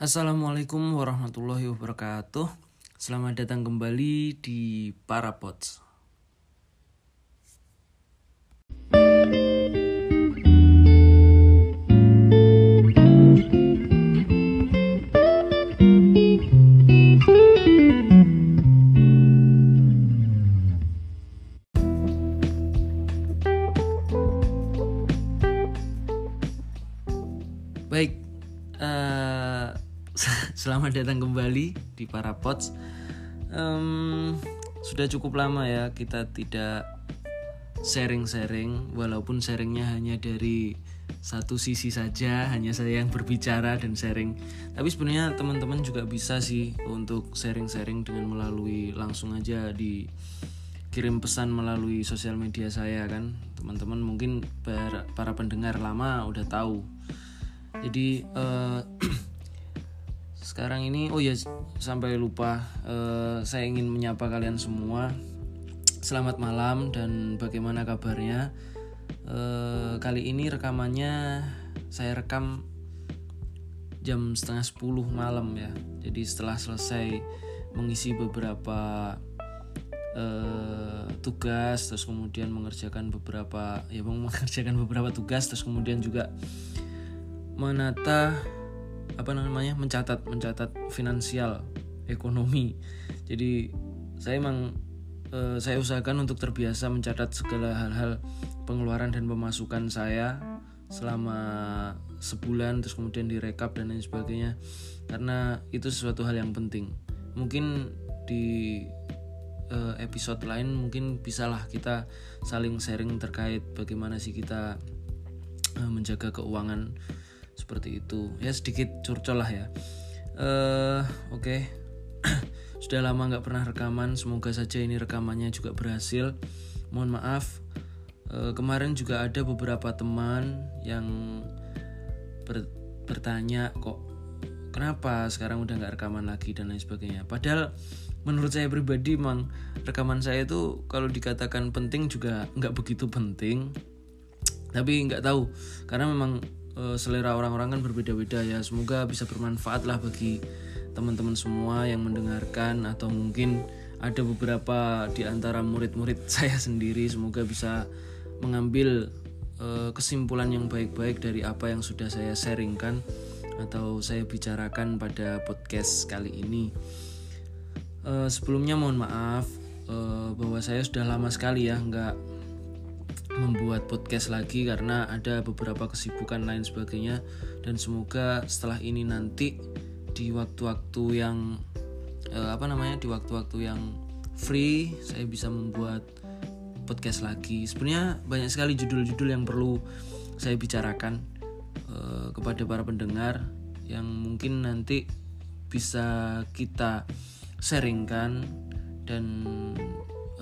Assalamualaikum warahmatullahi wabarakatuh. Selamat datang kembali di Parapods. Selamat datang kembali di Parapods. Em, sudah cukup lama ya kita tidak sharing-sharing, walaupun sharingnya hanya dari satu sisi saja, hanya saya yang berbicara dan sharing. Tapi sebenarnya teman-teman juga bisa sih untuk sharing-sharing dengan melalui langsung aja di kirim pesan melalui sosial media saya kan. Teman-teman mungkin para, para pendengar lama udah tahu jadi eh, sekarang ini oh ya sampai lupa eh, saya ingin menyapa kalian semua. Selamat malam dan bagaimana kabarnya? Eh, kali ini rekamannya saya rekam jam setengah 10 malam ya. Jadi setelah selesai mengisi beberapa eh, tugas terus kemudian mengerjakan beberapa ya mengerjakan beberapa tugas terus kemudian juga menata apa namanya mencatat mencatat finansial ekonomi. Jadi saya emang eh, saya usahakan untuk terbiasa mencatat segala hal-hal pengeluaran dan pemasukan saya selama sebulan terus kemudian direkap dan lain sebagainya karena itu sesuatu hal yang penting. Mungkin di eh, episode lain mungkin bisalah kita saling sharing terkait bagaimana sih kita eh, menjaga keuangan seperti itu. Ya sedikit curcol lah ya. Eh oke. Sudah lama nggak pernah rekaman. Semoga saja ini rekamannya juga berhasil. Mohon maaf. Eh, kemarin juga ada beberapa teman yang ber- bertanya kok kenapa sekarang udah nggak rekaman lagi dan lain sebagainya. Padahal menurut saya pribadi memang rekaman saya itu kalau dikatakan penting juga nggak begitu penting. Tapi nggak tahu karena memang eh, selera orang-orang kan berbeda-beda ya semoga bisa bermanfaat lah bagi teman-teman semua yang mendengarkan atau mungkin ada beberapa di antara murid-murid saya sendiri semoga bisa mengambil eh, kesimpulan yang baik-baik dari apa yang sudah saya sharingkan atau saya bicarakan pada podcast kali ini. Eh, sebelumnya mohon maaf eh, bahwa saya sudah lama sekali ya nggak membuat podcast lagi karena ada beberapa kesibukan lain sebagainya dan semoga setelah ini nanti di waktu-waktu yang eh, apa namanya di waktu-waktu yang free saya bisa membuat podcast lagi. Sebenarnya banyak sekali judul-judul yang perlu saya bicarakan uh, kepada para pendengar yang mungkin nanti bisa kita sharingkan dan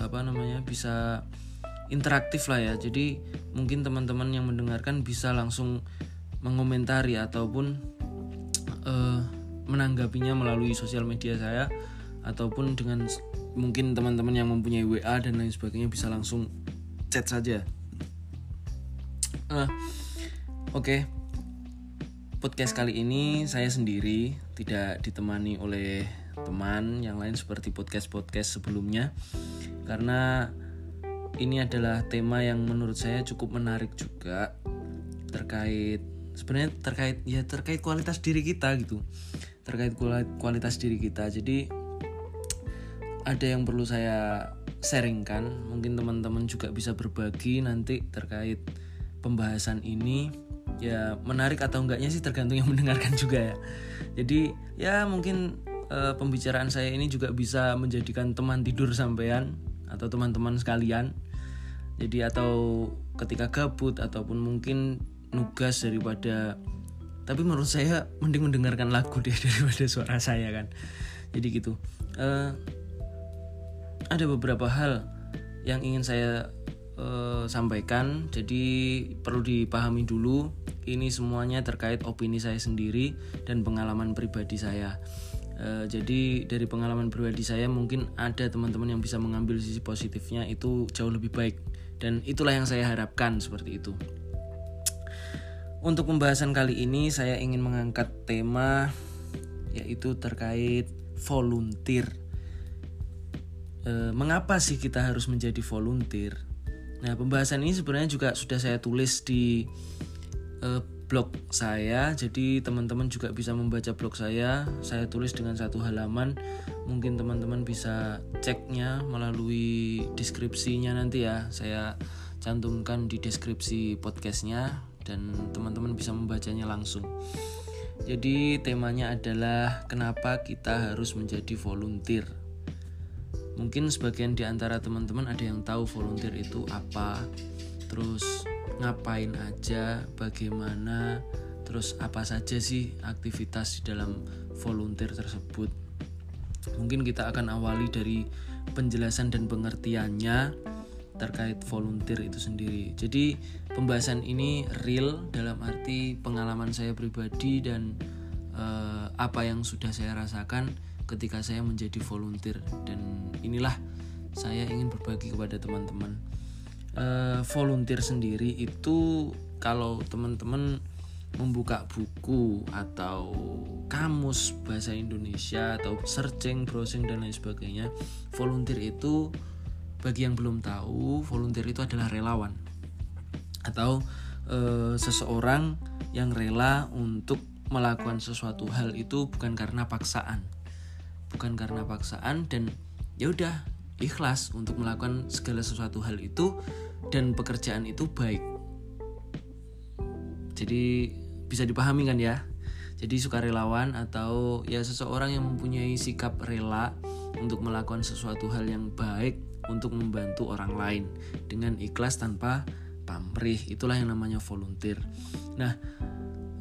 apa namanya bisa interaktif lah ya. Jadi mungkin teman-teman yang mendengarkan bisa langsung mengomentari ataupun uh, menanggapinya melalui sosial media saya ataupun dengan mungkin teman-teman yang mempunyai WA dan lain sebagainya bisa langsung chat saja. Uh, Oke, okay. podcast kali ini saya sendiri tidak ditemani oleh teman yang lain seperti podcast-podcast sebelumnya karena ini adalah tema yang menurut saya cukup menarik juga terkait sebenarnya terkait ya terkait kualitas diri kita gitu. Terkait kualitas diri kita. Jadi ada yang perlu saya sharingkan. Mungkin teman-teman juga bisa berbagi nanti terkait pembahasan ini. Ya menarik atau enggaknya sih tergantung yang mendengarkan juga ya. Jadi ya mungkin e, pembicaraan saya ini juga bisa menjadikan teman tidur sampean atau teman-teman sekalian jadi atau ketika gabut ataupun mungkin nugas daripada tapi menurut saya mending mendengarkan lagu deh daripada suara saya kan jadi gitu e, ada beberapa hal yang ingin saya uh, sampaikan. Jadi perlu dipahami dulu ini semuanya terkait opini saya sendiri dan pengalaman pribadi saya. Uh, jadi dari pengalaman pribadi saya mungkin ada teman-teman yang bisa mengambil sisi positifnya itu jauh lebih baik dan itulah yang saya harapkan seperti itu. Untuk pembahasan kali ini saya ingin mengangkat tema yaitu terkait volunteer. E, mengapa sih kita harus menjadi volunteer? Nah, pembahasan ini sebenarnya juga sudah saya tulis di e, blog saya. Jadi teman-teman juga bisa membaca blog saya. Saya tulis dengan satu halaman. Mungkin teman-teman bisa ceknya melalui deskripsinya nanti ya. Saya cantumkan di deskripsi podcastnya dan teman-teman bisa membacanya langsung. Jadi temanya adalah kenapa kita harus menjadi volunteer. Mungkin sebagian di antara teman-teman ada yang tahu volunteer itu apa, terus ngapain aja, bagaimana, terus apa saja sih aktivitas di dalam volunteer tersebut. Mungkin kita akan awali dari penjelasan dan pengertiannya terkait volunteer itu sendiri. Jadi pembahasan ini real dalam arti pengalaman saya pribadi dan uh, apa yang sudah saya rasakan ketika saya menjadi volunteer dan inilah saya ingin berbagi kepada teman-teman. Uh, volunteer sendiri itu kalau teman-teman membuka buku atau kamus bahasa Indonesia atau searching, browsing dan lain sebagainya, volunteer itu bagi yang belum tahu, volunteer itu adalah relawan. Atau e, seseorang yang rela untuk melakukan sesuatu hal itu bukan karena paksaan, bukan karena paksaan dan ya udah ikhlas untuk melakukan segala sesuatu hal itu dan pekerjaan itu baik. Jadi bisa dipahami kan ya? Jadi sukarelawan atau ya seseorang yang mempunyai sikap rela untuk melakukan sesuatu hal yang baik untuk membantu orang lain dengan ikhlas tanpa pamrih. Itulah yang namanya volunteer. Nah,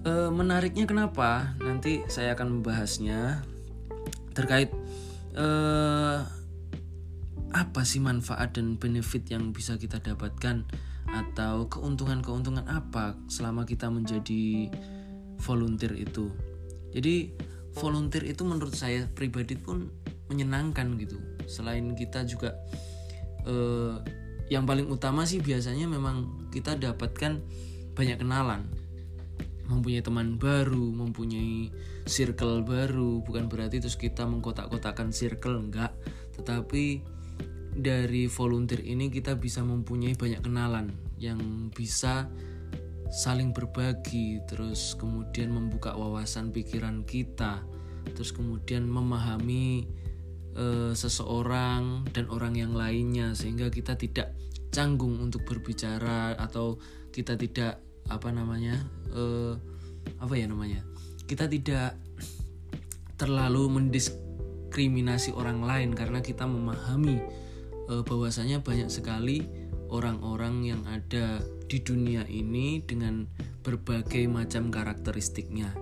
e, menariknya kenapa? Nanti saya akan membahasnya terkait e, apa sih manfaat dan benefit yang bisa kita dapatkan atau keuntungan-keuntungan apa selama kita menjadi volunteer itu. Jadi volunteer itu menurut saya pribadi pun menyenangkan gitu. Selain kita juga eh, yang paling utama sih biasanya memang kita dapatkan banyak kenalan mempunyai teman baru, mempunyai circle baru, bukan berarti terus kita mengkotak-kotakan circle enggak, tetapi dari volunteer ini kita bisa mempunyai banyak kenalan yang bisa saling berbagi, terus kemudian membuka wawasan pikiran kita, terus kemudian memahami e, seseorang dan orang yang lainnya sehingga kita tidak canggung untuk berbicara atau kita tidak apa namanya e, apa ya namanya kita tidak terlalu mendiskriminasi orang lain karena kita memahami e, bahwasanya banyak sekali orang-orang yang ada di dunia ini dengan berbagai macam karakteristiknya.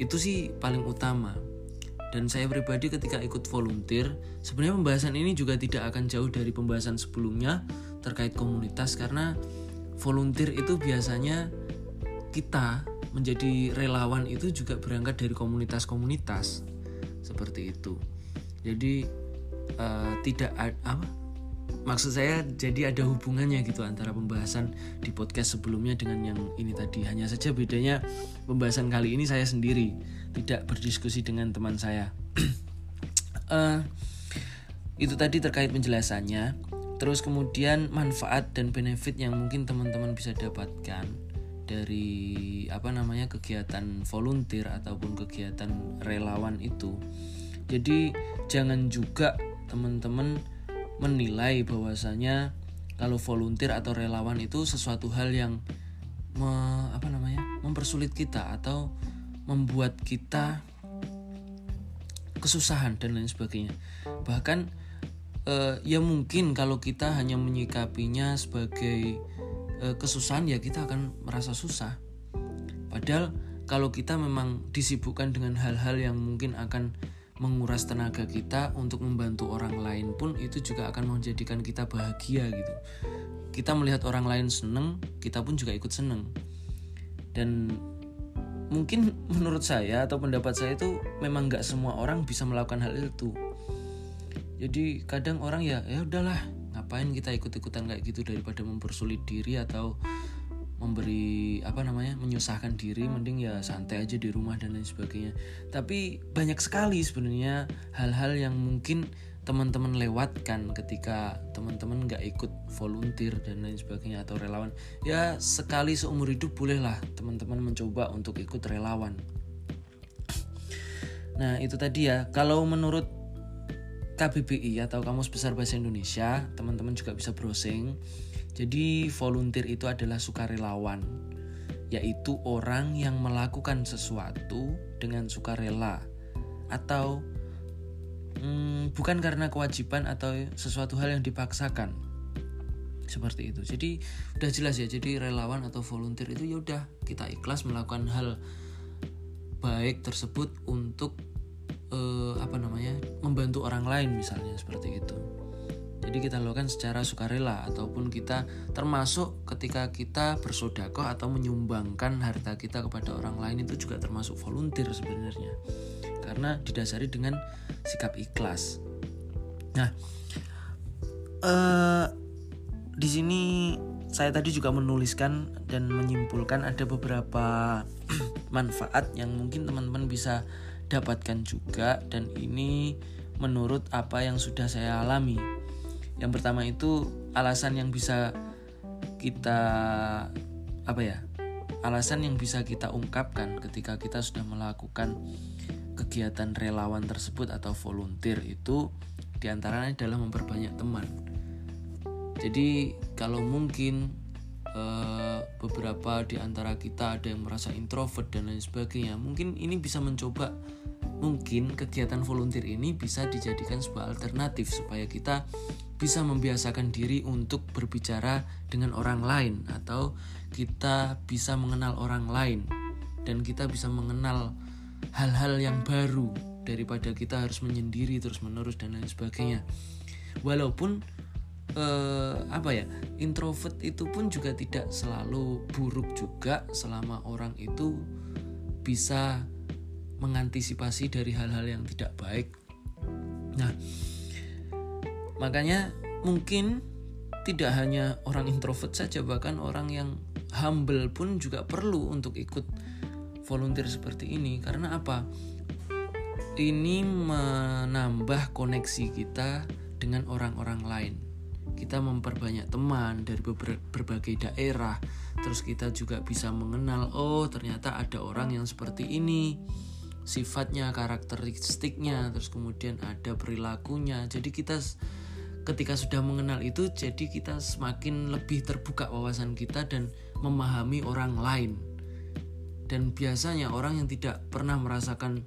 Itu sih paling utama. Dan saya pribadi ketika ikut volunteer, sebenarnya pembahasan ini juga tidak akan jauh dari pembahasan sebelumnya terkait komunitas karena volunteer itu biasanya kita menjadi relawan itu juga berangkat dari komunitas-komunitas. Seperti itu. Jadi uh, tidak apa maksud saya jadi ada hubungannya gitu antara pembahasan di podcast sebelumnya dengan yang ini tadi hanya saja bedanya pembahasan kali ini saya sendiri tidak berdiskusi dengan teman saya. uh, itu tadi terkait penjelasannya. Terus kemudian manfaat dan benefit yang mungkin teman-teman bisa dapatkan dari apa namanya kegiatan volunteer ataupun kegiatan relawan itu. Jadi jangan juga teman-teman menilai bahwasanya kalau volunteer atau relawan itu sesuatu hal yang me, apa namanya mempersulit kita atau membuat kita kesusahan dan lain sebagainya. Bahkan uh, ya mungkin kalau kita hanya menyikapinya sebagai uh, kesusahan ya kita akan merasa susah. Padahal kalau kita memang disibukkan dengan hal-hal yang mungkin akan menguras tenaga kita untuk membantu orang lain pun itu juga akan menjadikan kita bahagia gitu. Kita melihat orang lain seneng, kita pun juga ikut seneng. Dan mungkin menurut saya atau pendapat saya itu memang nggak semua orang bisa melakukan hal itu jadi kadang orang ya ya udahlah ngapain kita ikut-ikutan kayak gitu daripada mempersulit diri atau memberi apa namanya menyusahkan diri mending ya santai aja di rumah dan lain sebagainya. Tapi banyak sekali sebenarnya hal-hal yang mungkin teman-teman lewatkan ketika teman-teman nggak ikut volunteer dan lain sebagainya atau relawan. Ya sekali seumur hidup bolehlah teman-teman mencoba untuk ikut relawan. Nah itu tadi ya. Kalau menurut KBBI atau Kamus Besar Bahasa Indonesia teman-teman juga bisa browsing jadi volunteer itu adalah sukarelawan, yaitu orang yang melakukan sesuatu dengan sukarela atau hmm, bukan karena kewajiban atau sesuatu hal yang dipaksakan. Seperti itu. Jadi udah jelas ya. Jadi relawan atau volunteer itu ya udah kita ikhlas melakukan hal baik tersebut untuk eh, apa namanya membantu orang lain misalnya seperti itu. Jadi kita lakukan secara sukarela ataupun kita termasuk ketika kita bersodakoh atau menyumbangkan harta kita kepada orang lain itu juga termasuk volunteer sebenarnya. Karena didasari dengan sikap ikhlas. Nah, eh, di sini saya tadi juga menuliskan dan menyimpulkan ada beberapa manfaat yang mungkin teman-teman bisa dapatkan juga dan ini menurut apa yang sudah saya alami yang pertama itu alasan yang bisa kita apa ya? Alasan yang bisa kita ungkapkan ketika kita sudah melakukan kegiatan relawan tersebut atau volunteer itu di antaranya adalah memperbanyak teman. Jadi kalau mungkin uh, beberapa di antara kita ada yang merasa introvert dan lain sebagainya, mungkin ini bisa mencoba mungkin kegiatan volunteer ini bisa dijadikan sebuah alternatif supaya kita bisa membiasakan diri untuk berbicara dengan orang lain atau kita bisa mengenal orang lain dan kita bisa mengenal hal-hal yang baru daripada kita harus menyendiri terus-menerus dan lain sebagainya. Walaupun eh, apa ya introvert itu pun juga tidak selalu buruk juga selama orang itu bisa mengantisipasi dari hal-hal yang tidak baik. Nah, Makanya mungkin tidak hanya orang introvert saja bahkan orang yang humble pun juga perlu untuk ikut volunteer seperti ini karena apa? Ini menambah koneksi kita dengan orang-orang lain. Kita memperbanyak teman dari berbagai daerah, terus kita juga bisa mengenal, oh ternyata ada orang yang seperti ini, sifatnya, karakteristiknya, terus kemudian ada perilakunya. Jadi kita ketika sudah mengenal itu jadi kita semakin lebih terbuka wawasan kita dan memahami orang lain dan biasanya orang yang tidak pernah merasakan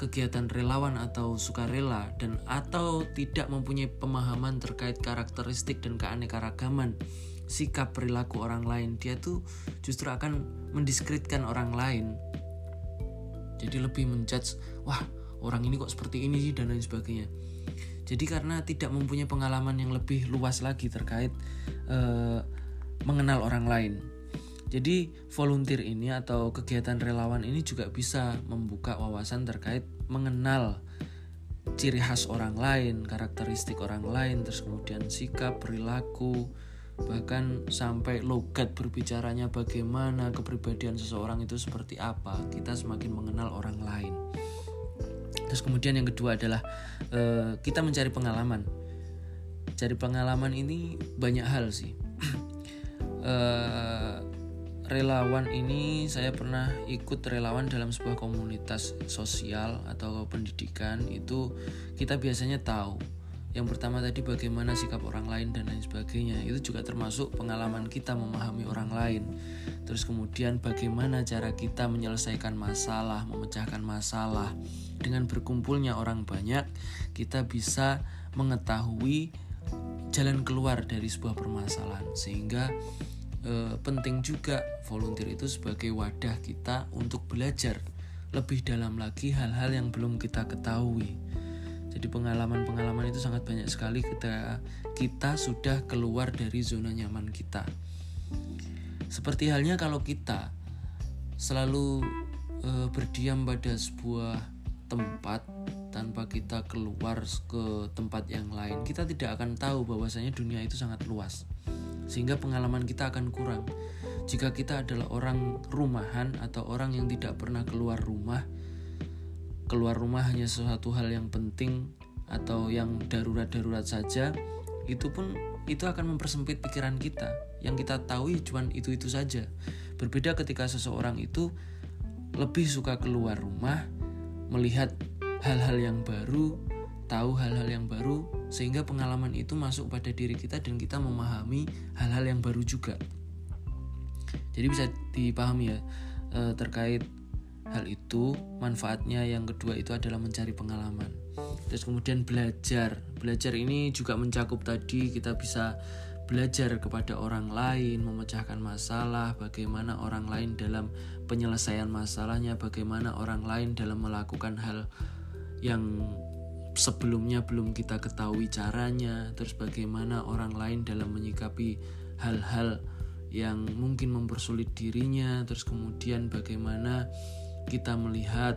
kegiatan relawan atau sukarela dan atau tidak mempunyai pemahaman terkait karakteristik dan keanekaragaman sikap perilaku orang lain dia tuh justru akan mendiskreditkan orang lain jadi lebih menjudge wah orang ini kok seperti ini sih dan lain sebagainya jadi karena tidak mempunyai pengalaman yang lebih luas lagi terkait uh, mengenal orang lain. Jadi volunteer ini atau kegiatan relawan ini juga bisa membuka wawasan terkait mengenal ciri khas orang lain, karakteristik orang lain, terus kemudian sikap, perilaku, bahkan sampai logat berbicaranya bagaimana, kepribadian seseorang itu seperti apa. Kita semakin mengenal orang lain. Terus kemudian yang kedua adalah uh, kita mencari pengalaman. Cari pengalaman ini banyak hal sih. uh, relawan ini saya pernah ikut relawan dalam sebuah komunitas sosial atau pendidikan itu kita biasanya tahu yang pertama tadi bagaimana sikap orang lain dan lain sebagainya. Itu juga termasuk pengalaman kita memahami orang lain. Terus kemudian bagaimana cara kita menyelesaikan masalah memecahkan masalah. Dengan berkumpulnya orang banyak kita bisa mengetahui jalan keluar dari sebuah permasalahan. Sehingga e, penting juga volunteer itu sebagai wadah kita untuk belajar lebih dalam lagi hal-hal yang belum kita ketahui jadi pengalaman-pengalaman itu sangat banyak sekali ketika kita sudah keluar dari zona nyaman kita. Seperti halnya kalau kita selalu e, berdiam pada sebuah tempat tanpa kita keluar ke tempat yang lain, kita tidak akan tahu bahwasanya dunia itu sangat luas. Sehingga pengalaman kita akan kurang. jika kita adalah orang rumahan atau orang yang tidak pernah keluar rumah keluar rumah hanya sesuatu hal yang penting atau yang darurat-darurat saja itu pun itu akan mempersempit pikiran kita. Yang kita tahu cuma itu-itu saja. Berbeda ketika seseorang itu lebih suka keluar rumah melihat hal-hal yang baru tahu hal-hal yang baru sehingga pengalaman itu masuk pada diri kita dan kita memahami hal-hal yang baru juga. Jadi bisa dipahami ya eh, terkait hal itu manfaatnya yang kedua itu adalah mencari pengalaman. Terus kemudian belajar. Belajar ini juga mencakup tadi kita bisa belajar kepada orang lain memecahkan masalah bagaimana orang lain dalam penyelesaian masalahnya bagaimana orang lain dalam melakukan hal yang sebelumnya belum kita ketahui caranya terus bagaimana orang lain dalam menyikapi hal-hal yang mungkin mempersulit dirinya terus kemudian bagaimana kita melihat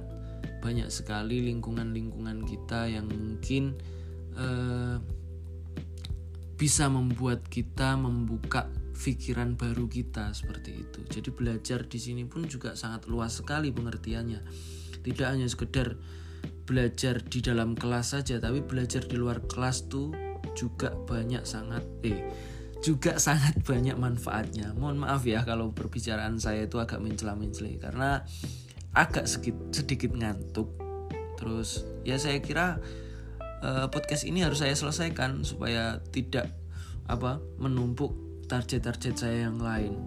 banyak sekali lingkungan-lingkungan kita yang mungkin uh, bisa membuat kita membuka pikiran baru kita seperti itu. Jadi belajar di sini pun juga sangat luas sekali pengertiannya. Tidak hanya sekedar belajar di dalam kelas saja, tapi belajar di luar kelas tuh juga banyak sangat eh juga sangat banyak manfaatnya. Mohon maaf ya kalau perbicaraan saya itu agak mencela-mencela karena agak sedikit ngantuk. Terus ya saya kira uh, podcast ini harus saya selesaikan supaya tidak apa menumpuk target-target saya yang lain.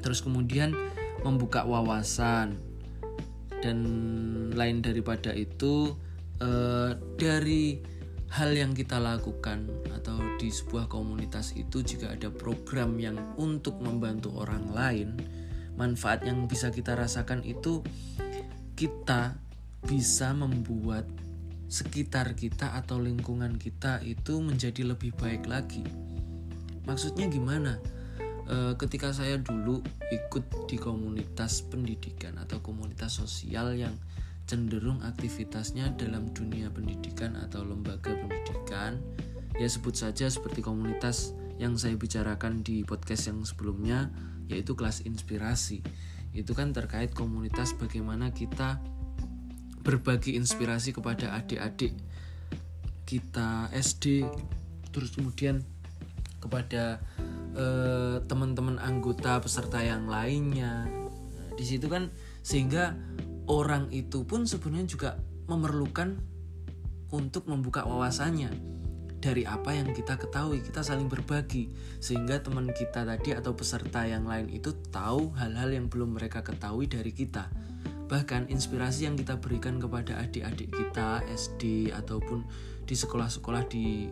Terus kemudian membuka wawasan. Dan lain daripada itu uh, dari hal yang kita lakukan atau di sebuah komunitas itu jika ada program yang untuk membantu orang lain manfaat yang bisa kita rasakan itu kita bisa membuat sekitar kita atau lingkungan kita itu menjadi lebih baik lagi. Maksudnya gimana? E, ketika saya dulu ikut di komunitas pendidikan atau komunitas sosial yang cenderung aktivitasnya dalam dunia pendidikan atau lembaga pendidikan, ya sebut saja seperti komunitas yang saya bicarakan di podcast yang sebelumnya yaitu kelas inspirasi. Itu kan terkait komunitas bagaimana kita berbagi inspirasi kepada adik-adik kita SD terus kemudian kepada eh, teman-teman anggota peserta yang lainnya. Nah, di situ kan sehingga orang itu pun sebenarnya juga memerlukan untuk membuka wawasannya dari apa yang kita ketahui kita saling berbagi sehingga teman kita tadi atau peserta yang lain itu tahu hal-hal yang belum mereka ketahui dari kita. Bahkan inspirasi yang kita berikan kepada adik-adik kita SD ataupun di sekolah-sekolah di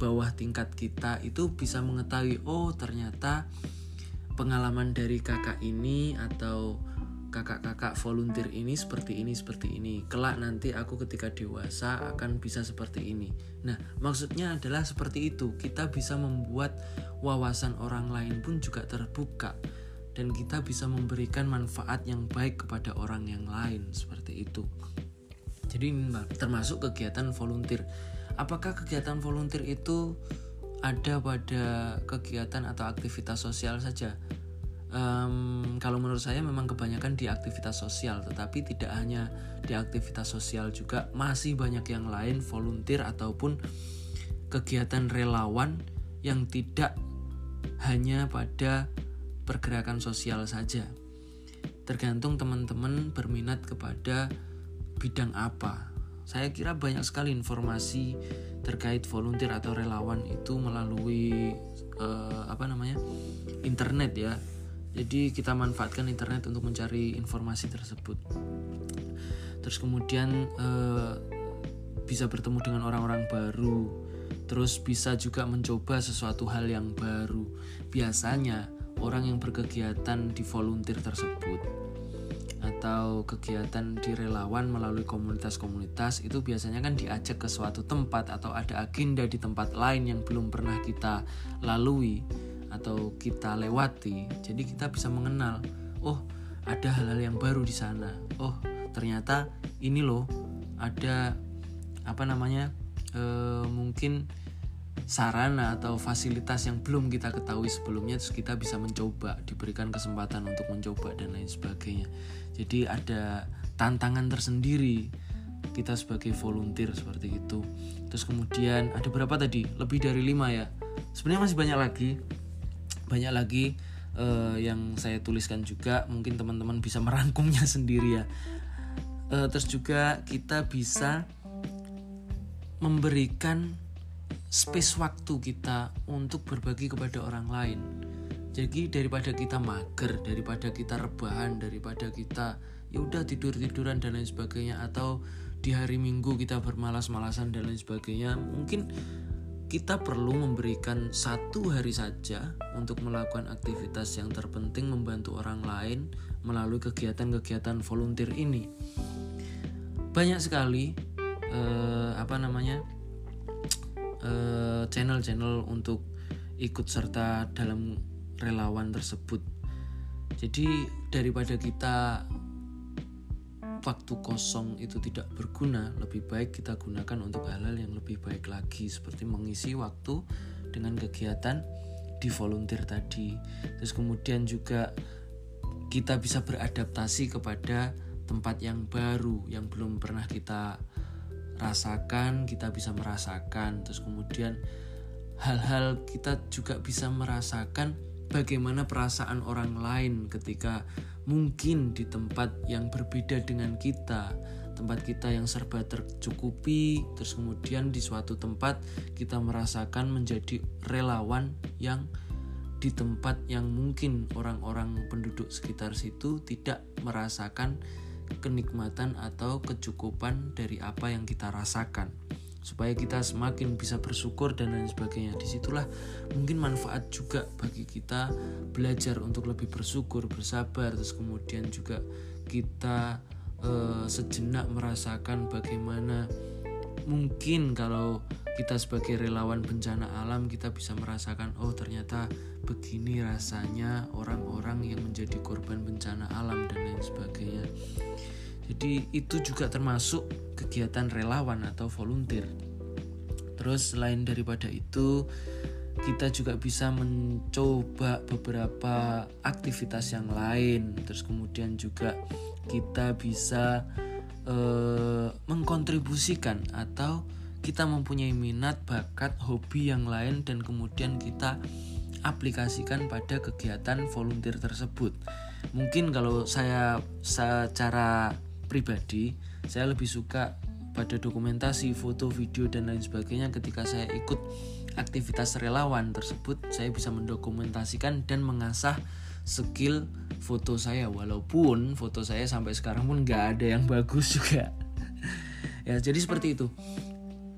bawah tingkat kita itu bisa mengetahui oh ternyata pengalaman dari kakak ini atau kakak-kakak volunteer ini seperti ini seperti ini. Kelak nanti aku ketika dewasa akan bisa seperti ini. Nah maksudnya adalah seperti itu. Kita bisa membuat wawasan orang lain pun juga terbuka. Dan kita bisa memberikan manfaat yang baik kepada orang yang lain seperti itu. Jadi termasuk kegiatan volunteer. Apakah kegiatan volunteer itu ada pada kegiatan atau aktivitas sosial saja um, kalau menurut saya memang kebanyakan di aktivitas sosial tetapi tidak hanya di aktivitas sosial juga masih banyak yang lain volunteer ataupun kegiatan relawan yang tidak hanya pada pergerakan sosial saja. Tergantung teman-teman berminat kepada bidang apa. Saya kira banyak sekali informasi terkait volunteer atau relawan itu melalui uh, apa namanya internet ya jadi kita manfaatkan internet untuk mencari informasi tersebut. Terus kemudian eh, bisa bertemu dengan orang-orang baru. Terus bisa juga mencoba sesuatu hal yang baru. Biasanya orang yang berkegiatan di volunteer tersebut atau kegiatan di relawan melalui komunitas-komunitas itu biasanya kan diajak ke suatu tempat atau ada agenda di tempat lain yang belum pernah kita lalui atau kita lewati jadi kita bisa mengenal oh ada hal-hal yang baru di sana. Oh ternyata ini loh ada apa namanya e, mungkin sarana atau fasilitas yang belum kita ketahui sebelumnya terus kita bisa mencoba diberikan kesempatan untuk mencoba dan lain sebagainya. Jadi ada tantangan tersendiri kita sebagai volunteer seperti itu. Terus kemudian ada berapa tadi? Lebih dari lima ya? Sebenarnya masih banyak lagi banyak lagi uh, yang saya tuliskan juga. Mungkin teman-teman bisa merangkumnya sendiri ya. Uh, terus juga kita bisa memberikan space waktu kita untuk berbagi kepada orang lain. Jadi daripada kita mager daripada kita rebahan daripada kita ya udah tidur tiduran dan lain sebagainya atau di hari minggu kita bermalas-malasan dan lain sebagainya mungkin kita perlu memberikan satu hari saja untuk melakukan aktivitas yang terpenting membantu orang lain melalui kegiatan-kegiatan volunteer ini. Banyak sekali eh, apa namanya eh, channel-channel untuk ikut serta dalam relawan tersebut. Jadi daripada kita waktu kosong itu tidak berguna, lebih baik kita gunakan untuk hal-hal yang lebih baik lagi seperti mengisi waktu dengan kegiatan di volunteer tadi. Terus kemudian juga kita bisa beradaptasi kepada tempat yang baru yang belum pernah kita rasakan, kita bisa merasakan. Terus kemudian hal-hal kita juga bisa merasakan bagaimana perasaan orang lain ketika mungkin di tempat yang berbeda dengan kita. Tempat kita yang serba tercukupi terus kemudian di suatu tempat kita merasakan menjadi relawan yang di tempat yang mungkin orang-orang penduduk sekitar situ tidak merasakan kenikmatan atau kecukupan dari apa yang kita rasakan supaya kita semakin bisa bersyukur dan lain sebagainya. Di situlah mungkin manfaat juga bagi kita belajar untuk lebih bersyukur bersabar terus kemudian juga kita uh, sejenak merasakan bagaimana mungkin kalau kita sebagai relawan bencana alam kita bisa merasakan oh ternyata begini rasanya orang-orang yang menjadi korban bencana alam dan lain sebagainya jadi itu juga termasuk kegiatan relawan atau volunteer. Terus selain daripada itu, kita juga bisa mencoba beberapa aktivitas yang lain. Terus kemudian juga kita bisa eh, mengkontribusikan atau kita mempunyai minat, bakat, hobi yang lain dan kemudian kita aplikasikan pada kegiatan volunteer tersebut. Mungkin kalau saya secara pribadi saya lebih suka pada dokumentasi, foto, video dan lain sebagainya ketika saya ikut aktivitas relawan tersebut saya bisa mendokumentasikan dan mengasah skill foto saya. Walaupun foto saya sampai sekarang pun nggak ada yang bagus juga. Ya jadi seperti itu.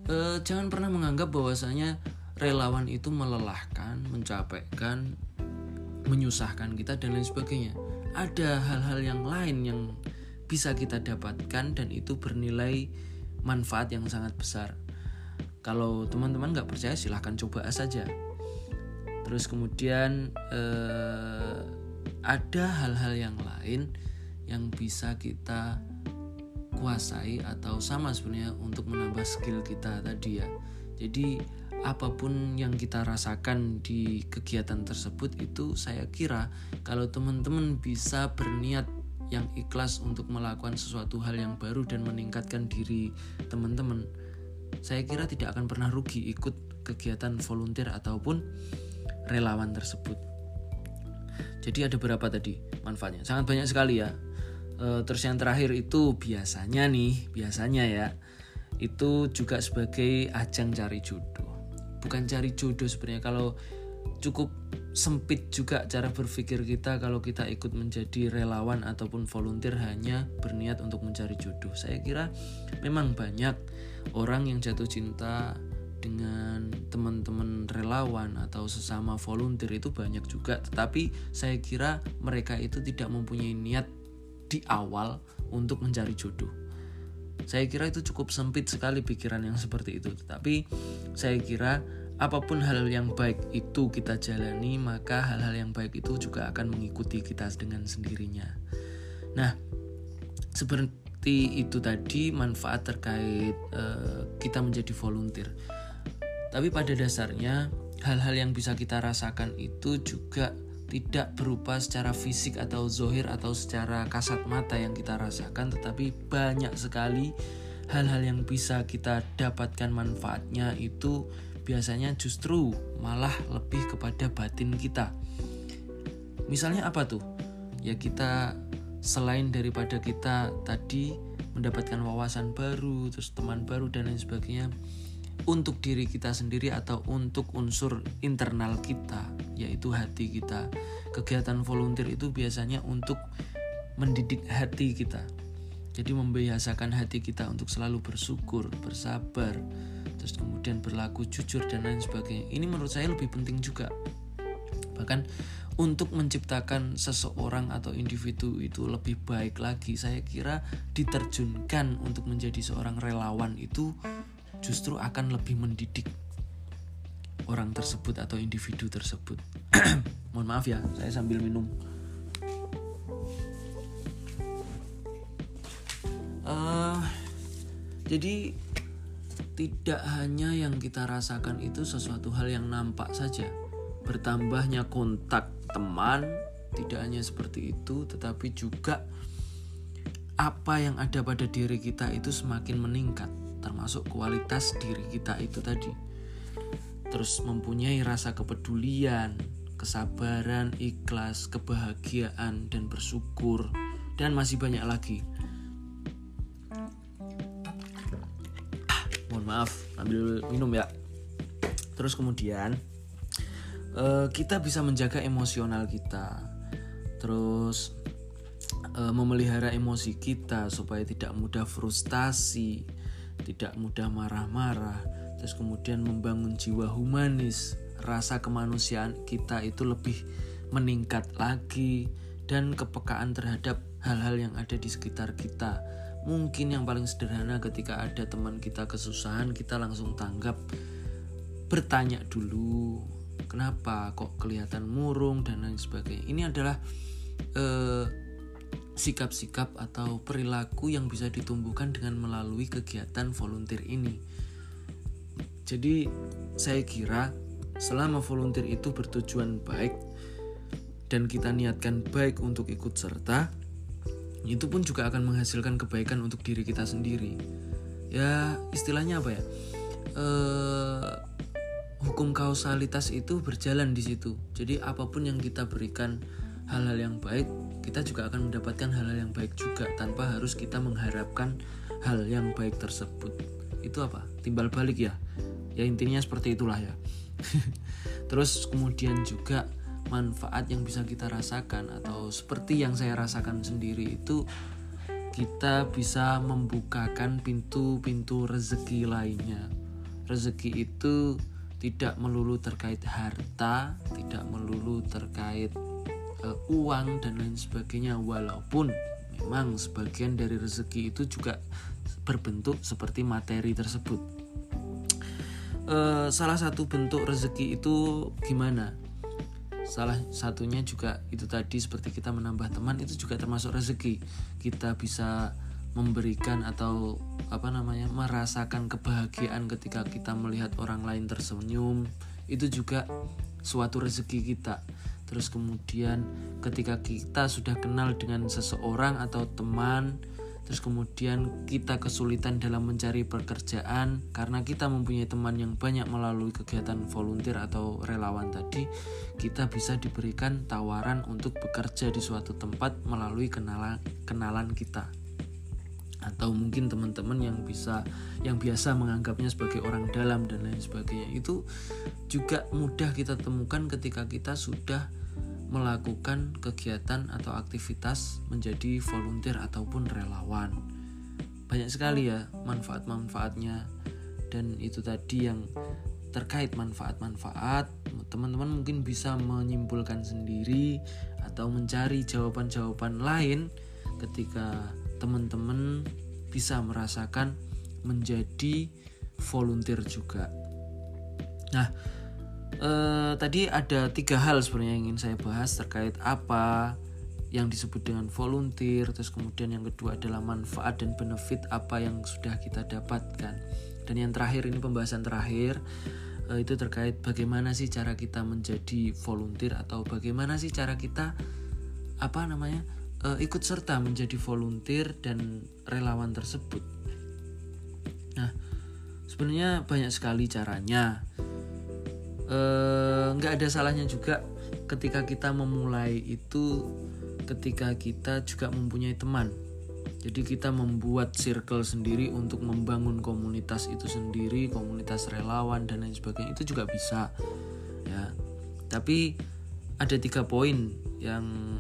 E, jangan pernah menganggap bahwasanya relawan itu melelahkan mencapekkan menyusahkan kita dan lain sebagainya. Ada hal-hal yang lain yang bisa kita dapatkan dan itu bernilai manfaat yang sangat besar. Kalau teman-teman nggak percaya silahkan coba saja. Terus kemudian eh, ada hal-hal yang lain yang bisa kita kuasai atau sama sebenarnya untuk menambah skill kita tadi ya. Jadi apa pun yang kita rasakan di kegiatan tersebut itu saya kira kalau teman-teman bisa berniat yang ikhlas untuk melakukan sesuatu hal yang baru dan meningkatkan diri teman-teman, saya kira tidak akan pernah rugi ikut kegiatan volunteer ataupun relawan tersebut. Jadi ada berapa tadi manfaatnya? Sangat banyak sekali ya. E, terus yang terakhir itu biasanya nih, biasanya ya, itu juga sebagai ajang cari jodoh. Bukan cari jodoh sebenarnya kalau cukup sempit juga cara berpikir kita kalau kita ikut menjadi relawan ataupun volunteer hanya berniat untuk mencari jodoh. Saya kira memang banyak orang yang jatuh cinta dengan teman-teman relawan atau sesama volunteer itu banyak juga, tetapi saya kira mereka itu tidak mempunyai niat di awal untuk mencari jodoh. Saya kira itu cukup sempit sekali pikiran yang seperti itu, tetapi saya kira apa pun hal yang baik itu kita jalani, maka hal-hal yang baik itu juga akan mengikuti kita dengan sendirinya. Nah, seperti itu tadi manfaat terkait uh, kita menjadi volunteer. Tapi pada dasarnya hal-hal yang bisa kita rasakan itu juga tidak berupa secara fisik atau zohir atau secara kasat mata yang kita rasakan tetapi banyak sekali hal-hal yang bisa kita dapatkan manfaatnya itu biasanya justru malah lebih kepada batin kita misalnya apa tuh ya kita selain daripada kita tadi mendapatkan wawasan baru terus teman baru dan lain sebagainya untuk diri kita sendiri atau untuk unsur internal kita, yaitu hati kita. Kegiatan volunteer itu biasanya untuk mendidik hati kita. Jadi membiasakan hati kita untuk selalu bersyukur, bersabar, terus kemudian berlaku jujur dan lain sebagainya. Ini menurut saya lebih penting juga. Bahkan untuk menciptakan seseorang atau individu itu lebih baik lagi, saya kira diterjunkan untuk menjadi seorang relawan itu justru akan lebih mendidik orang tersebut atau individu tersebut. Mohon maaf ya, saya sambil minum. Uh, jadi tidak hanya yang kita rasakan itu sesuatu hal yang nampak saja. Bertambahnya kontak teman tidak hanya seperti itu, tetapi juga apa yang ada pada diri kita itu semakin meningkat termasuk kualitas diri kita itu tadi. Terus mempunyai rasa kepedulian, kesabaran, ikhlas, kebahagiaan, dan bersyukur, dan masih banyak lagi. Maaf, ambil minum ya. Terus kemudian uh, kita bisa menjaga emosional kita, terus uh, memelihara emosi kita supaya tidak mudah frustasi, tidak mudah marah-marah, terus kemudian membangun jiwa humanis, rasa kemanusiaan kita itu lebih meningkat lagi dan kepekaan terhadap hal-hal yang ada di sekitar kita. Mungkin yang paling sederhana ketika ada teman kita kesusahan, kita langsung tanggap bertanya dulu, kenapa kok kelihatan murung dan lain sebagainya. Ini adalah eh, sikap-sikap atau perilaku yang bisa ditumbuhkan dengan melalui kegiatan volunteer ini. Jadi, saya kira selama volunteer itu bertujuan baik dan kita niatkan baik untuk ikut serta, itu pun juga akan menghasilkan kebaikan untuk diri kita sendiri. Ya, istilahnya apa ya? Eh, hukum kausalitas itu berjalan di situ. Jadi apa pun yang kita berikan hal-hal yang baik kita juga akan mendapatkan hal-hal yang baik juga tanpa harus kita mengharapkan hal yang baik tersebut itu apa timbal balik ya ya intinya seperti itulah ya terus kemudian juga manfaat yang bisa kita rasakan atau seperti yang saya rasakan sendiri itu kita bisa membukakan pintu-pintu rezeki lainnya. Rezeki itu tidak melulu terkait harta tidak melulu terkait uh, uang dan lain sebagainya. Walaupun memang sebagian dari rezeki itu juga berbentuk seperti materi tersebut. Uh, salah satu bentuk rezeki itu gimana salah satunya juga itu tadi seperti kita menambah teman itu juga termasuk rezeki. Kita bisa memberikan atau apa namanya merasakan kebahagiaan ketika kita melihat orang lain tersenyum. Itu juga suatu rezeki kita. Terus kemudian ketika kita sudah kenal dengan seseorang atau teman, terus kemudian kita kesulitan dalam mencari pekerjaan karena kita mempunyai teman yang banyak melalui kegiatan volunteer atau relawan tadi, kita bisa diberikan tawaran untuk bekerja di suatu tempat melalui kenalan kenalan kita. Atau mungkin teman-teman yang bisa yang biasa menganggapnya sebagai orang dalam dan lain sebagainya. Itu juga mudah kita temukan ketika kita sudah melakukan kegiatan atau aktivitas menjadi volunteer ataupun relawan. Banyak sekali ya manfaat-manfaatnya dan itu tadi yang terkait manfaat-manfaat teman-teman mungkin bisa menyimpulkan sendiri atau mencari jawaban-jawaban lain ketika teman-teman bisa merasakan menjadi volunteer juga. Nah, eh, tadi ada tiga hal sebenarnya yang ingin saya bahas terkait apa yang disebut dengan volunteer terus kemudian yang kedua adalah manfaat dan benefit apa yang sudah kita dapatkan dan yang terakhir ini pembahasan terakhir uh, itu terkait bagaimana sih cara kita menjadi volunteer atau bagaimana sih cara kita apa namanya uh, ikut serta menjadi volunteer dan relawan tersebut. Nah, sebenarnya banyak sekali caranya. Nggak uh, ada salahnya juga ketika kita memulai itu, ketika kita juga mempunyai teman jadi kita membuat circle sendiri untuk membangun komunitas itu sendiri, komunitas relawan dan lain sebagainya itu juga bisa. Ya. Tapi ada tiga poin yang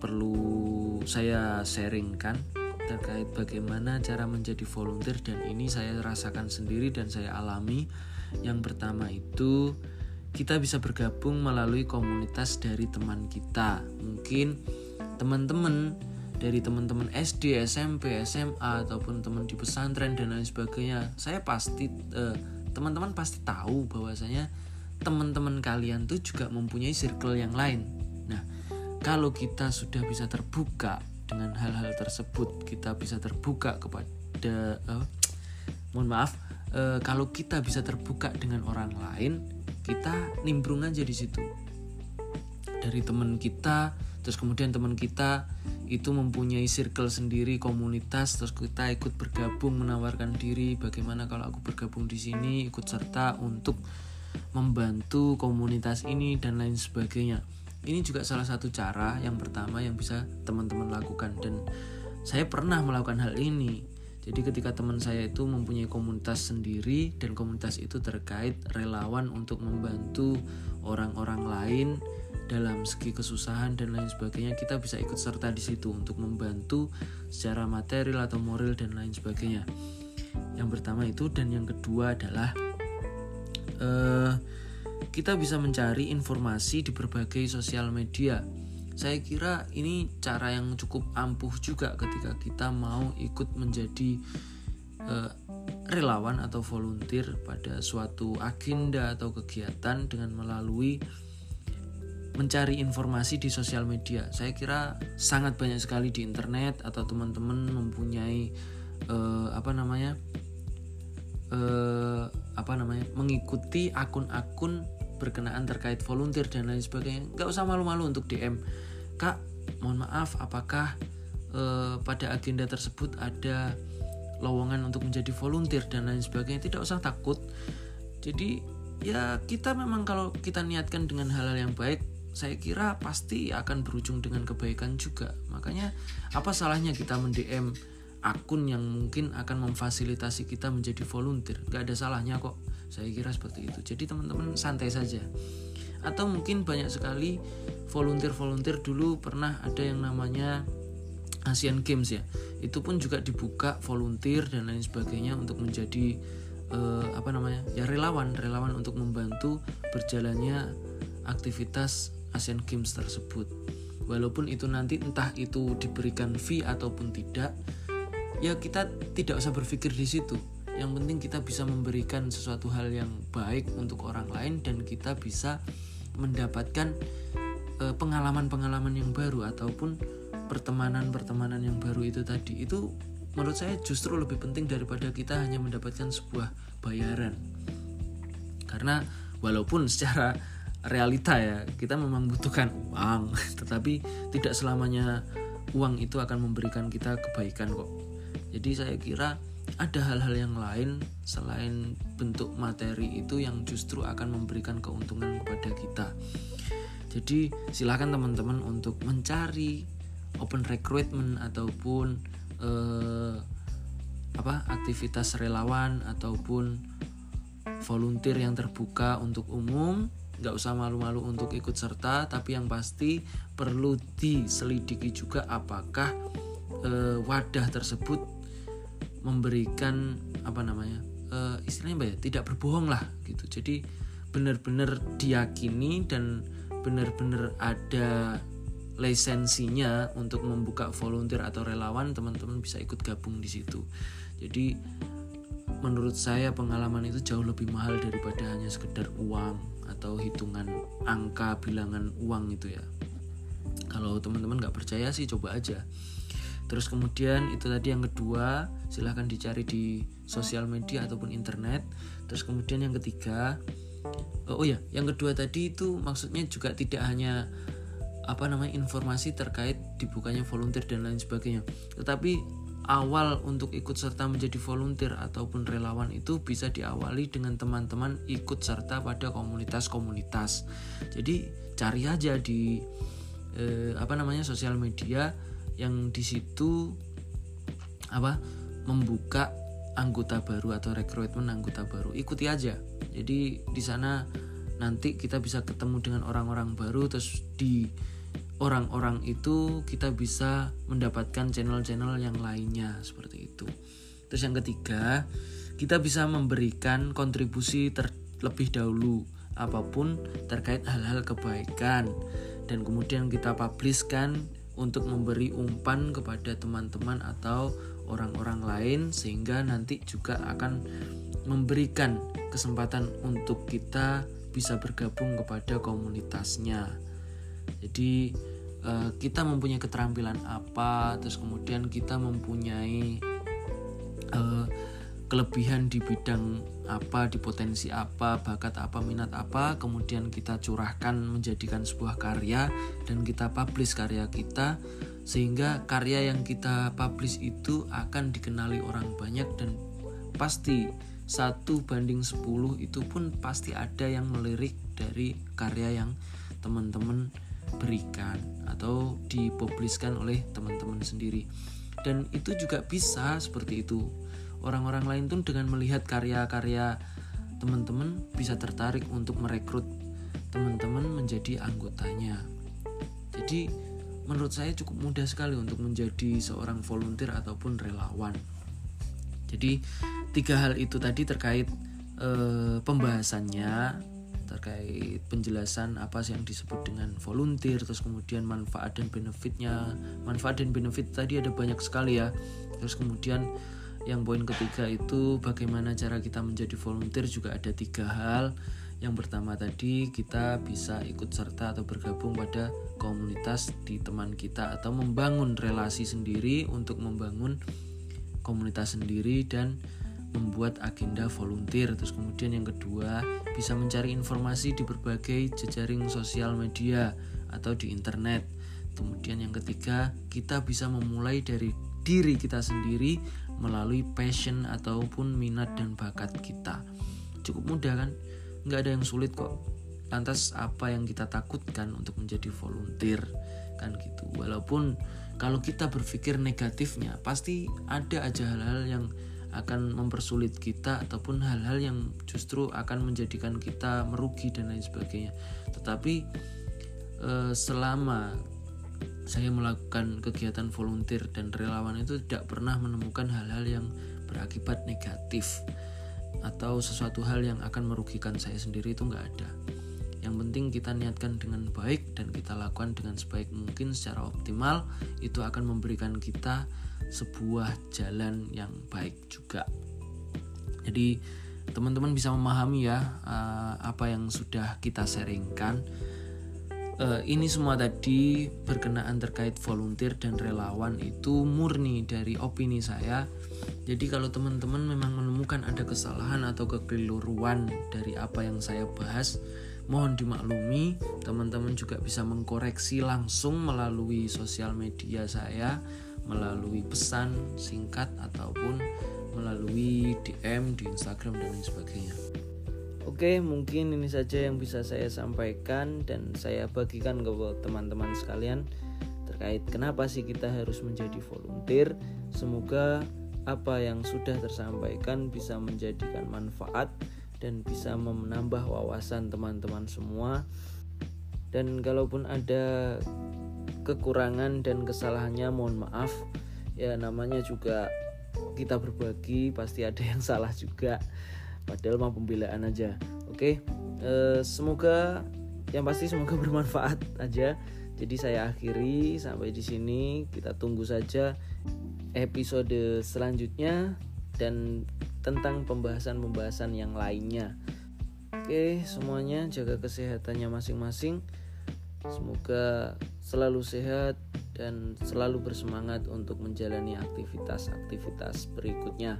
perlu saya sharingkan terkait bagaimana cara menjadi volunteer dan ini saya rasakan sendiri dan saya alami. Yang pertama itu kita bisa bergabung melalui komunitas dari teman kita. Mungkin teman-teman dari teman-teman SD, SMP, SMA ataupun teman di pesantren dan lain sebagainya, saya pasti eh, teman-teman pasti tahu bahwasanya teman-teman kalian tuh juga mempunyai circle yang lain. Nah, kalau kita sudah bisa terbuka dengan hal-hal tersebut, kita bisa terbuka kepada uh, mohon maaf, uh, kalau kita bisa terbuka dengan orang lain, kita nimbrung aja di situ. Dari teman kita, terus kemudian teman kita itu mempunyai circle sendiri komunitas terus kita ikut bergabung menawarkan diri bagaimana kalau aku bergabung di sini ikut serta untuk membantu komunitas ini dan lain sebagainya. Ini juga salah satu cara yang pertama yang bisa teman-teman lakukan. Dan saya pernah melakukan hal ini jadi ketika teman saya itu mempunyai komunitas sendiri dan komunitas itu terkait relawan untuk membantu orang-orang lain dalam segi kesusahan dan lain sebagainya kita bisa ikut serta di situ untuk membantu secara material atau moral dan lain sebagainya. Yang pertama itu dan yang kedua adalah uh, kita bisa mencari informasi di berbagai sosial media saya kira ini cara yang cukup ampuh juga ketika kita mau ikut menjadi uh, relawan atau volunteer pada suatu agenda atau kegiatan dengan melalui mencari informasi di sosial media. Saya kira sangat banyak sekali di internet atau teman-teman mempunyai uh, apa namanya uh, apa namanya mengikuti akun-akun berkenaan terkait volunteer dan lain sebagainya. Gak usah malu-malu untuk DM, kak. Mohon maaf, apakah uh, pada agenda tersebut ada lowongan untuk menjadi volunteer dan lain sebagainya? Tidak usah takut. Jadi ya kita memang kalau kita niatkan dengan hal-hal yang baik saya kira pasti akan berujung dengan kebaikan juga. Makanya apa salahnya kita mendm akun yang mungkin akan memfasilitasi kita menjadi volunteer? Gak ada salahnya kok. Saya kira seperti itu. Jadi teman-teman santai saja. Atau mungkin banyak sekali volunteer-volunteer dulu pernah ada yang namanya Asian Games ya. Itu pun juga dibuka volunteer dan lain sebagainya untuk menjadi uh, apa namanya? ya relawan, relawan untuk membantu berjalannya aktivitas Asian Games tersebut. Walaupun itu nanti entah itu diberikan fee ataupun tidak, ya kita tidak usah berpikir di situ. Yang penting kita bisa memberikan sesuatu hal yang baik untuk orang lain dan kita bisa mendapatkan pengalaman pengalaman-pengalaman yang baru ataupun pertemanan-pertemanan yang baru itu tadi. Itu menurut saya justru lebih penting daripada kita hanya mendapatkan sebuah bayaran. Karena walaupun secara realita ya kita memang butuhkan uang tetapi tidak selamanya uang itu akan memberikan kita kebaikan kok jadi saya kira ada hal-hal yang lain selain bentuk materi itu yang justru akan memberikan keuntungan kepada kita. Jadi silahkan teman-teman untuk mencari open recruitment ataupun eh, apa aktivitas relawan ataupun volunteer yang terbuka untuk umum. Nggak usah malu-malu untuk ikut serta tapi yang pasti perlu diselidiki juga apakah e, wadah tersebut memberikan apa namanya e, istilahnya apa ya tidak berbohong lah gitu. Jadi benar-benar diyakini dan benar-benar ada lisensinya untuk membuka volunteer atau relawan teman-teman bisa ikut gabung di situ. Jadi menurut saya pengalaman itu jauh lebih mahal daripada hanya sekedar uang atau hitungan angka bilangan uang itu ya. Kalau teman-teman nggak percaya sih coba aja terus kemudian itu tadi yang kedua silahkan dicari di sosial media ataupun internet terus kemudian yang ketiga oh ya yang kedua tadi itu maksudnya juga tidak hanya apa namanya informasi terkait dibukanya volunteer dan lain sebagainya tetapi awal untuk ikut serta menjadi volunteer ataupun relawan itu bisa diawali dengan teman-teman ikut serta pada komunitas-komunitas. Jadi cari aja di eh, apa namanya sosial media yang di situ apa membuka anggota baru atau rekrutmen anggota baru. Ikuti aja. Jadi di sana nanti kita bisa ketemu dengan orang-orang baru terus di orang-orang itu kita bisa mendapatkan channel-channel yang lainnya seperti itu. Terus yang ketiga, kita bisa memberikan kontribusi terlebih dahulu apa pun terkait hal-hal kebaikan dan kemudian kita publiskan untuk memberi umpan kepada teman-teman atau orang-orang lain sehingga nanti juga akan memberikan kesempatan untuk kita bisa bergabung kepada komunitasnya. Jadi uh, kita mempunyai keterampilan apa, terus kemudian kita mempunyai uh, kelebihan di bidang apa, di potensi apa, bakat apa, minat apa, kemudian kita curahkan menjadikan sebuah karya dan kita publish karya kita sehingga karya yang kita publish itu akan dikenali orang banyak dan pasti satu banding 10 itu pun pasti ada yang melirik dari karya yang teman-teman berikan atau dipubliskan oleh teman-teman sendiri. Dan itu juga bisa seperti itu orang-orang lain tuh dengan melihat karya-karya teman-teman bisa tertarik untuk merekrut teman-teman menjadi anggotanya. Jadi menurut saya cukup mudah sekali untuk menjadi seorang volunteer ataupun relawan. Jadi tiga hal itu tadi terkait eh, pembahasannya terkait penjelasan apa sih yang disebut dengan volunteer terus kemudian manfaat dan benefitnya. Manfaat dan benefit tadi ada banyak sekali ya. Terus kemudian yang poin ketiga itu bagaimana cara kita menjadi volunteer juga ada tiga hal yang pertama tadi kita bisa ikut serta atau bergabung pada komunitas di teman kita atau membangun relasi sendiri untuk membangun komunitas sendiri dan membuat agenda volunteer. Terus kemudian yang kedua, bisa mencari informasi di berbagai jejaring sosial media atau di internet. Kemudian yang ketiga, kita bisa memulai dari diri kita sendiri melalui passion ataupun minat dan bakat kita. Cukup mudah kan? Nggak ada yang sulit kok. Lantas apa yang kita takutkan untuk menjadi volunteer? Kan gitu. Walaupun kalau kita berpikir negatifnya, pasti ada aja hal-hal yang akan mempersulit kita ataupun hal-hal yang justru akan menjadikan kita merugi dan lain sebagainya. Tetapi eh, selama saya melakukan kegiatan volunteer dan relawan itu tidak pernah menemukan hal-hal yang berakibat negatif atau sesuatu hal yang akan merugikan saya sendiri itu nggak ada. Yang penting kita niatkan dengan baik dan kita lakukan dengan sebaik mungkin secara optimal itu akan memberikan kita sebuah jalan yang baik juga. Jadi teman-teman bisa memahami ya uh, apa yang sudah kita sharingkan. Uh, ini semua tadi berkenaan terkait volunteer dan relawan itu murni dari opini saya. Jadi kalau teman-teman memang menemukan ada kesalahan atau kekeliruan dari apa yang saya bahas, mohon dimaklumi. Teman-teman juga bisa mengkoreksi langsung melalui sosial media saya melalui pesan singkat ataupun melalui DM di Instagram dan lain sebagainya. Oke, mungkin ini saja yang bisa saya sampaikan dan saya bagikan ke teman-teman sekalian terkait kenapa sih kita harus menjadi volunteer. Semoga apa yang sudah tersampaikan bisa menjadikan manfaat dan bisa menambah wawasan teman-teman semua. Dan kalaupun ada kekurangan dan kesalahannya mohon maaf ya namanya juga kita berbagi pasti ada yang salah juga padahal mau pembelaan aja. Oke e, semoga yang pasti semoga bermanfaat aja. Jadi saya akhiri sampai di sini. Kita tunggu saja episode selanjutnya dan tentang pembahasan-pembahasan yang lainnya. Oke semuanya jaga kesehatannya masing-masing. Semoga selalu sehat dan selalu bersemangat untuk menjalani aktivitas-aktivitas berikutnya.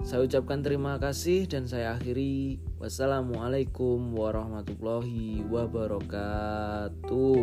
Saya ucapkan terima kasih dan saya akhiri. Wassalamualaikum warahmatullahi wabarakatuh.